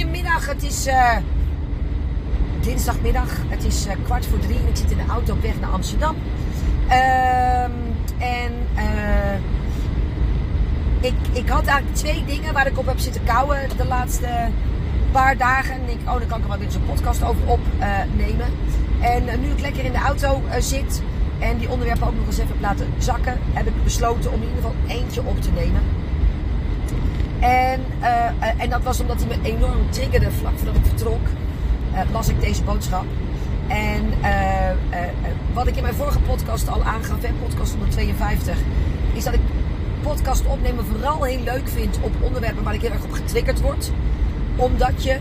Goedemiddag, het is uh, dinsdagmiddag. Het is uh, kwart voor drie en ik zit in de auto op weg naar Amsterdam. Ehm, en uh, ik, ik had eigenlijk twee dingen waar ik op heb zitten kouwen de laatste paar dagen. En ik, oh, dan kan ik er wel weer een podcast over opnemen. en nu ik lekker in de auto zit en die onderwerpen ook nog eens even heb laten zakken, heb ik besloten om in ieder geval eentje op te nemen. En, uh, en dat was omdat hij me enorm triggerde vlak voordat ik vertrok. Uh, las ik deze boodschap. En uh, wat ik in mijn vorige podcast al aangaf, podcast 152, is dat ik podcast opnemen vooral heel leuk vind op onderwerpen waar ik heel erg op getriggerd word. Omdat je,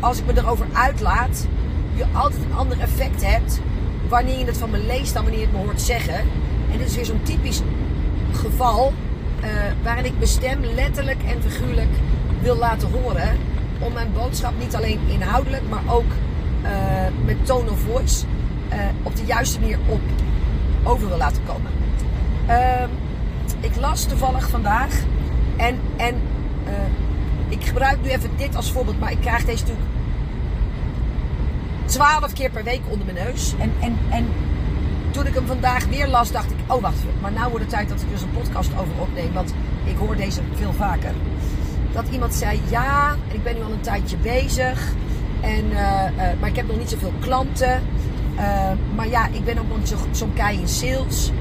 als ik me erover uitlaat, je altijd een ander effect hebt wanneer je het van me leest dan wanneer je het me hoort zeggen. En dit is weer zo'n typisch geval uh, waarin ik mijn stem letterlijk en figuurlijk wil laten horen. Om mijn boodschap niet alleen inhoudelijk, maar ook uh, met tone of voice uh, op de juiste manier op over wil laten komen. Ehm, ik las toevallig vandaag en, en ik gebruik nu even dit als voorbeeld, maar ik krijg deze natuurlijk twaalf keer per week onder mijn neus. En, en, en toen ik hem vandaag weer las, dacht ik: oh wacht, maar nou wordt het tijd dat ik dus een podcast over opneem. Want ik hoor deze veel vaker. Dat iemand zei: ja, ik ben nu al een tijdje bezig. En, uh, uh, maar ik heb nog niet zoveel klanten. Uh, maar ja, ik ben ook nog zo'n zo kei in sales.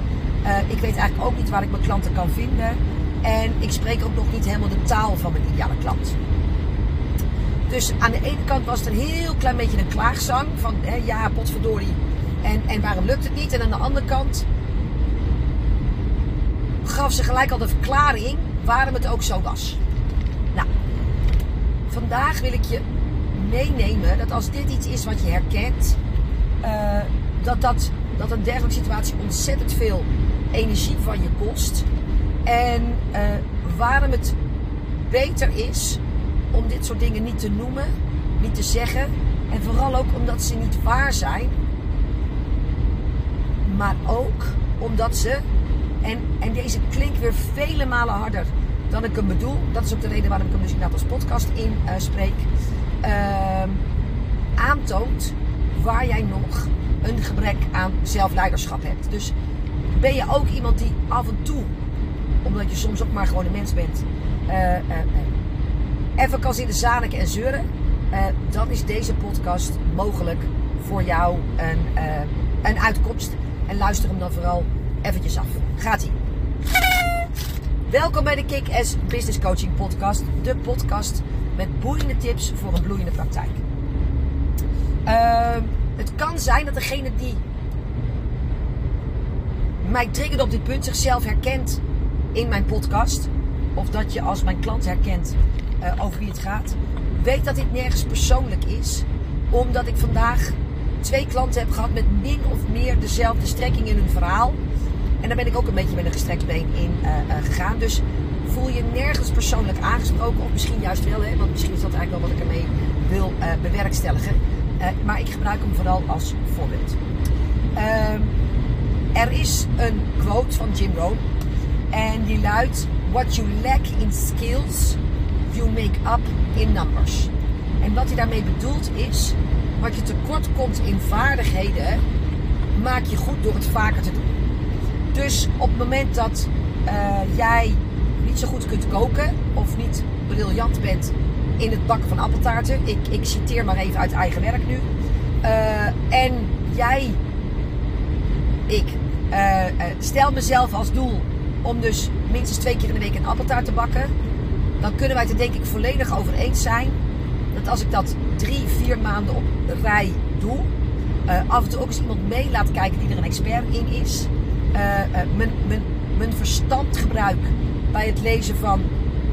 ik weet eigenlijk ook niet waar ik mijn klanten kan vinden. En ik spreek ook nog niet helemaal de taal van mijn ideale klant. Dus aan de ene kant was het een heel klein beetje een klaagzang. Van hè, ja, potverdorie. En, en waarom lukt het niet? En aan de andere kant gaf ze gelijk al de verklaring waarom het ook zo was. Nou, vandaag wil ik je meenemen dat als dit iets is wat je herkent, uh, dat, dat, dat een dergelijke situatie ontzettend veel energie van je kost. En uh, waarom het beter is om dit soort dingen niet te noemen, niet te zeggen. En vooral ook omdat ze niet waar zijn. Maar ook omdat ze, en, en deze klinkt weer vele malen harder dan ik hem bedoel. Dat is ook de reden waarom ik hem dus inderdaad als podcast in uh, spreek. Uh, aantoont waar jij nog een gebrek aan zelfleiderschap hebt. Dus ben je ook iemand die af en toe, omdat je soms ook maar gewoon een mens bent, uh, even kan zitten zaniken en zeuren, dan is deze podcast mogelijk voor jou een, een uitkomst. En luister hem dan vooral eventjes af. Gaat ie. Welkom bij de Kick-Ass Business Coaching Podcast. De podcast met boeiende tips voor een bloeiende praktijk. Uh, het kan zijn dat degene die mij triggert op dit punt zichzelf herkent in mijn podcast. Of dat je als mijn klant herkent uh, over wie het gaat. Weet dat dit nergens persoonlijk is. Omdat ik vandaag twee klanten heb gehad met min of meer dezelfde strekking in hun verhaal. En daar ben ik ook een beetje met een gestrekt been in uh, uh, gegaan. Dus voel je nergens persoonlijk aangesproken. Of misschien juist wel, hè, want misschien is dat eigenlijk wel wat ik ermee wil bewerkstelligen. maar ik gebruik hem vooral als voorbeeld. Ehm, er is een quote van Jim Rohn. En die luidt: What you lack in skills you make up in numbers. En wat hij daarmee bedoelt is, wat je tekort komt in vaardigheden, maak je goed door het vaker te doen. Dus op het moment dat uh, jij niet zo goed kunt koken of niet briljant bent in het bakken van appeltaarten, ik, ik citeer maar even uit eigen werk nu, uh, en jij, ik, uh, stel mezelf als doel om dus minstens twee keer in de week een appeltaart te bakken dan kunnen wij het er denk ik volledig over eens zijn dat als ik dat drie, vier maanden op rij doe, uh, af en toe ook eens iemand mee laat kijken die er een expert in is, uh, uh, mijn, mijn, mijn verstand gebruik bij het lezen van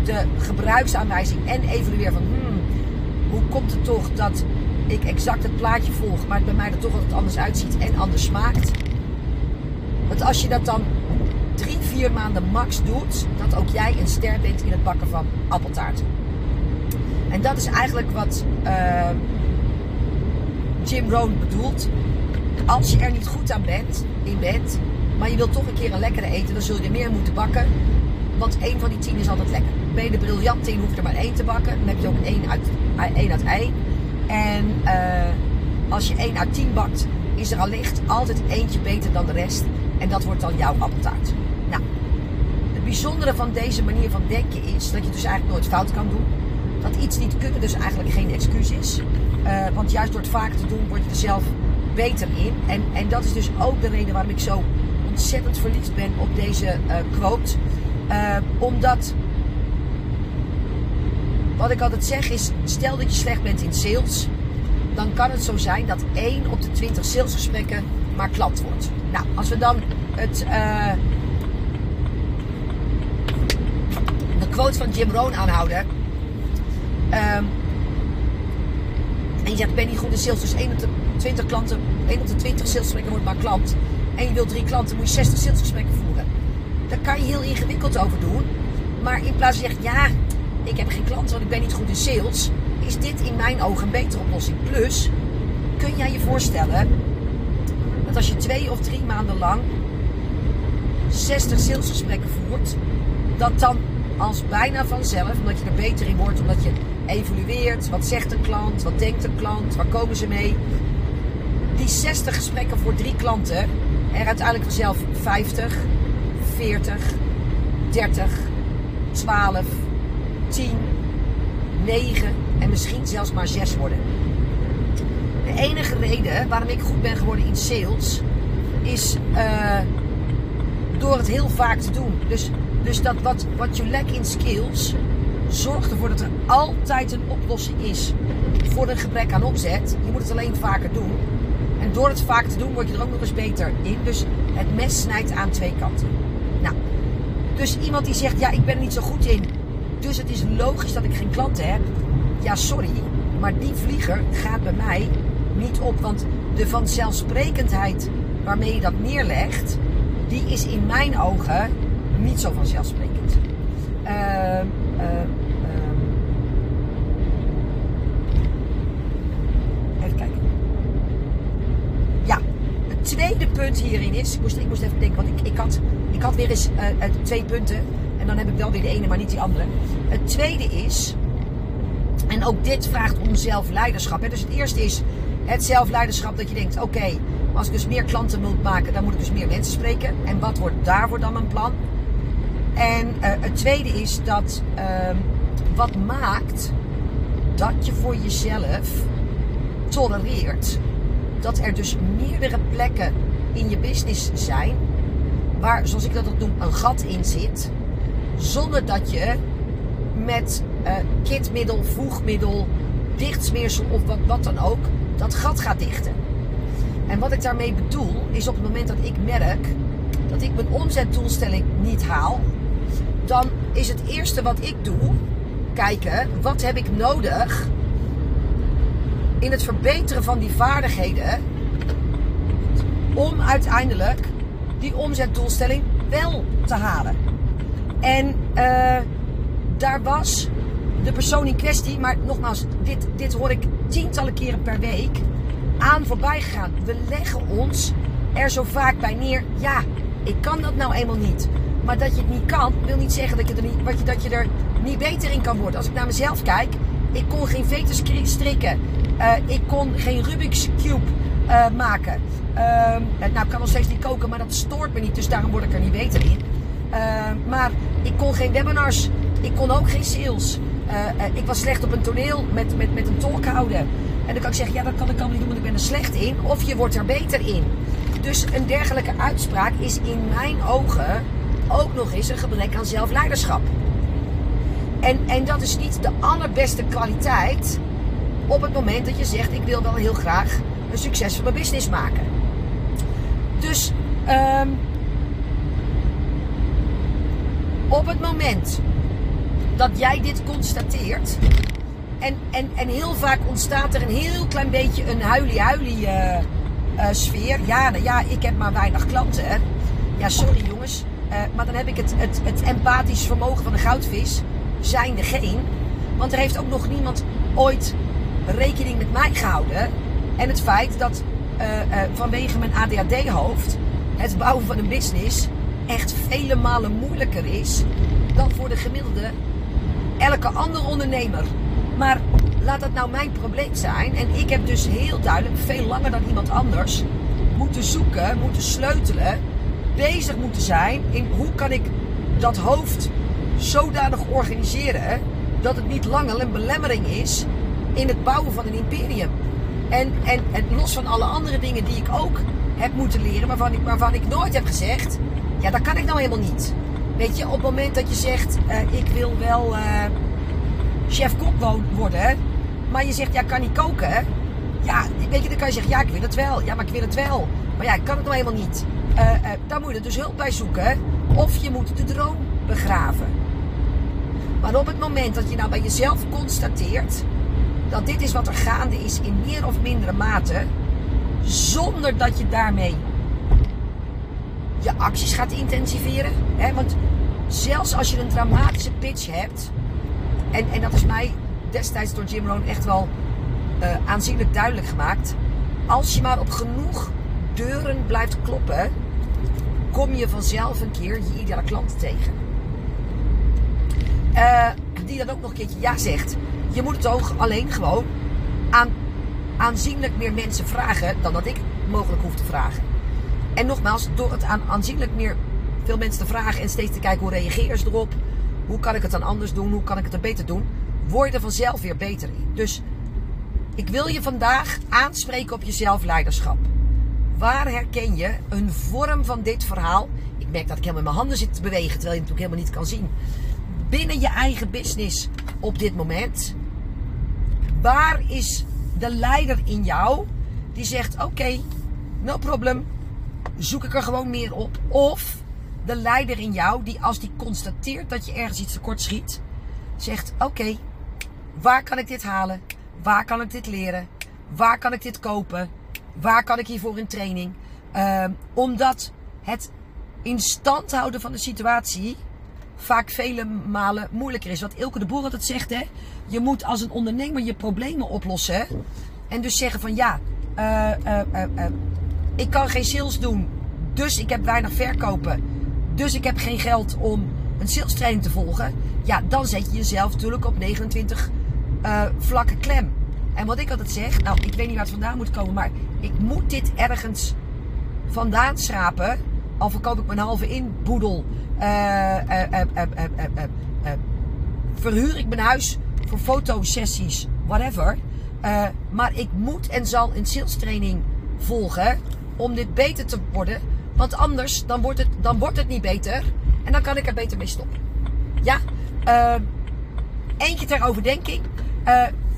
de gebruiksaanwijzing en evalueren van hmm, hoe komt het toch dat ik exact het plaatje volg, maar het bij mij er toch altijd anders uitziet en anders smaakt. Dat als je dat dan drie, vier maanden max doet, dat ook jij een ster bent in het bakken van appeltaarten. En dat is eigenlijk wat uh, Jim Rohn bedoelt. Als je er niet goed aan bent, in bent, maar je wilt toch een keer een lekkere eten, dan zul je meer moeten bakken. Want één van die tien is altijd lekker. ben je er briljant in, hoef je er maar één te bakken. Dan heb je ook één uit, één uit één. En uh, als je één uit tien bakt, is er allicht altijd eentje beter dan de rest. En dat wordt dan jouw appeltaart. Nou, het bijzondere van deze manier van denken is dat je dus eigenlijk nooit fout kan doen. Dat iets niet kunnen dus eigenlijk geen excuus is. Uh, want juist door het vaak te doen, word je er zelf beter in. En, en dat is dus ook de reden waarom ik zo ontzettend verliefd ben op deze uh, quote. Uh, omdat, wat ik altijd zeg is, stel dat je slecht bent in sales, dan kan het zo zijn dat 1 op de 20 salesgesprekken maar klant wordt. Nou, als we dan het, de quote van Jim Rohn aanhouden. Um, en je zegt, ik ben niet goed in sales, dus 1 op de 20 klanten, 1 op de 20 salesgesprekken wordt maar klant. En je wilt drie klanten, moet je 60 salesgesprekken voeren. Daar kan je heel ingewikkeld over doen. Maar in plaats van zeggen, ja, ik heb geen klanten, want ik ben niet goed in sales. Is dit in mijn ogen een betere oplossing. Plus, kun jij je voorstellen dat als je twee of drie maanden lang 60 salesgesprekken voert, dat dan als bijna vanzelf, omdat je er beter in wordt, omdat je evalueert, wat zegt een klant, wat denkt een klant, waar komen ze mee. Die 60 gesprekken voor drie klanten, er uiteindelijk vanzelf 50, 40, 30, 12, 10, 9 en misschien zelfs maar 6 worden. De enige reden waarom ik goed ben geworden in sales is uh, door het heel vaak te doen. Dus, dus dat wat, wat je lack in skills zorgt ervoor dat er altijd een oplossing is voor een gebrek aan opzet. Je moet het alleen vaker doen. En door het vaak te doen word je er ook nog eens beter in. Dus het mes snijdt aan twee kanten. Nou, dus iemand die zegt, ja, ik ben er niet zo goed in. Dus het is logisch dat ik geen klanten heb. Ja, sorry, maar die vlieger gaat bij mij niet op. Want de vanzelfsprekendheid waarmee je dat neerlegt, die is in mijn ogen niet zo vanzelfsprekend. Uh, uh, even kijken. Ja, het tweede punt hierin is. Ik moest, ik moest even denken, want ik, ik, had, ik had weer eens uh, twee punten. En dan heb ik wel weer de ene, maar niet die andere. Het tweede is. En ook dit vraagt om zelfleiderschap. Hè? Dus het eerste is het zelfleiderschap dat je denkt: oké, als ik dus meer klanten moet maken, dan moet ik dus meer mensen spreken. En wat wordt daarvoor dan mijn plan? En uh, het tweede is dat uh, wat maakt dat je voor jezelf tolereert dat er dus meerdere plekken in je business zijn waar, zoals ik dat noem, een gat in zit, zonder dat je met uh, kitmiddel, voegmiddel, dichtsmeersel of wat, wat dan ook dat gat gaat dichten. En wat ik daarmee bedoel, is op het moment dat ik merk dat ik mijn omzetdoelstelling niet haal, dan is het eerste wat ik doe, kijken wat heb ik nodig in het verbeteren van die vaardigheden om uiteindelijk die omzetdoelstelling wel te halen. En uh, daar was de persoon in kwestie, maar nogmaals, dit, dit hoor ik tientallen keren per week aan voorbij gegaan. We leggen ons er zo vaak bij neer. Ja, ik kan dat nou eenmaal niet. Maar dat je het niet kan, wil niet zeggen dat je, er niet, wat je, dat je er niet beter in kan worden. Als ik naar mezelf kijk, ik kon geen veters strikken. Uh, ik kon geen Rubik's Cube uh, maken. Uh, nou, ik kan nog steeds niet koken, maar dat stoort me niet. Dus daarom word ik er niet beter in. maar ik kon geen webinars. Ik kon ook geen sales. ik was slecht op een toneel met, met, met een tolk houden. En dan kan ik zeggen, ja, dat kan ik allemaal niet doen, want ik ben er slecht in. Of je wordt er beter in. Dus een dergelijke uitspraak is in mijn ogen ook nog eens een gebrek aan zelfleiderschap. En, en dat is niet de allerbeste kwaliteit op het moment dat je zegt: Ik wil wel heel graag een succesvolle business maken. Dus um, op het moment dat jij dit constateert. En, en, en heel vaak ontstaat er een heel klein beetje een huilie-huilie uh, uh, sfeer. Ja, nou ja, ik heb maar weinig klanten. Hè? Ja, sorry jongens. Uh, maar dan heb ik het, het, het empathisch vermogen van een goudvis zijnde geen. Want er heeft ook nog niemand ooit rekening met mij gehouden. En het feit dat uh, uh, vanwege mijn ADHD-hoofd het bouwen van een business echt vele malen moeilijker is dan voor de gemiddelde elke andere ondernemer. Maar laat dat nou mijn probleem zijn. En ik heb dus heel duidelijk, veel langer dan iemand anders, moeten zoeken, moeten sleutelen, bezig moeten zijn in hoe kan ik dat hoofd zodanig organiseren dat het niet langer een belemmering is in het bouwen van een imperium. En, en, en los van alle andere dingen die ik ook heb moeten leren, waarvan ik, waarvan ik nooit heb gezegd, ja, dat kan ik nou helemaal niet. Weet je, op het moment dat je zegt, uh, ik wil wel uh, chef-kok worden, maar je zegt, ja, kan niet koken. Ja, weet je, dan kan je zeggen, ja, ik wil het wel. Ja, maar ik wil het wel. Maar ja, ik kan het nou helemaal niet. Daar moet je dus hulp bij zoeken. Of je moet de droom begraven. Maar op het moment dat je nou bij jezelf constateert dat dit is wat er gaande is in meer of mindere mate, zonder dat je daarmee je acties gaat intensiveren. Hè? Want zelfs als je een dramatische pitch hebt, en, en dat is mij destijds door Jim Rohn echt wel uh, aanzienlijk duidelijk gemaakt. Als je maar op genoeg deuren blijft kloppen, kom je vanzelf een keer je ideale klant tegen. Uh, die dan ook nog een keertje ja zegt. Je moet het ook alleen gewoon aan aanzienlijk meer mensen vragen dan dat ik mogelijk hoef te vragen. En nogmaals, door het aan aanzienlijk meer veel mensen te vragen en steeds te kijken hoe reageren ze erop, hoe kan ik het dan anders doen, hoe kan ik het er beter doen, word je er vanzelf weer beter in. Dus ik wil je vandaag aanspreken op je zelfleiderschap. Waar herken je een vorm van dit verhaal? Ik merk dat ik helemaal in mijn handen zit te bewegen, terwijl je het natuurlijk helemaal niet kan zien. Binnen je eigen business op dit moment. Waar is de leider in jou die zegt: Oké, no problem, zoek ik er gewoon meer op. Of de leider in jou die, als die constateert dat je ergens iets tekort schiet, zegt: Oké, waar kan ik dit halen? Waar kan ik dit leren? Waar kan ik dit kopen? Waar kan ik hiervoor in training? Uh, omdat het in stand houden van de situatie vaak vele malen moeilijker is. Wat Ilke de Boer altijd zegt, hè. Je moet als een ondernemer je problemen oplossen. En dus zeggen van ja, uh, uh, ik kan geen sales doen. Dus ik heb weinig verkopen. Dus ik heb geen geld om een sales training te volgen. Ja, dan zet je jezelf natuurlijk op 29 vlakke klem. En wat ik altijd zeg, nou, ik weet niet waar het vandaan moet komen, maar ik moet dit ergens vandaan schrapen. Al verkoop ik mijn halve inboedel. Uh, uh, uh, verhuur ik mijn huis voor fotosessies, whatever. maar ik moet en zal een sales training volgen om dit beter te worden. Want anders dan wordt het, dan wordt het niet beter. En dan kan ik er beter mee stoppen. Ja? eentje ter overdenking.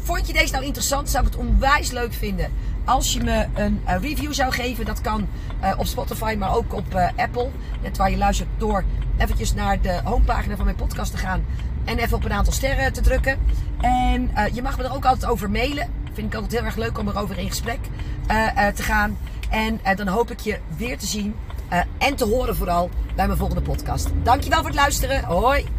Vond je deze nou interessant? Zou ik het onwijs leuk vinden als je me een review zou geven. Dat kan uh, op Spotify, maar ook op uh, Apple. Net waar je luistert door eventjes naar de homepagina van mijn podcast te gaan. En even op een aantal sterren te drukken. En je mag me er ook altijd over mailen. Vind ik altijd heel erg leuk om erover in gesprek te gaan. En dan hoop ik je weer te zien en te horen vooral bij mijn volgende podcast. Dankjewel voor het luisteren. Hoi!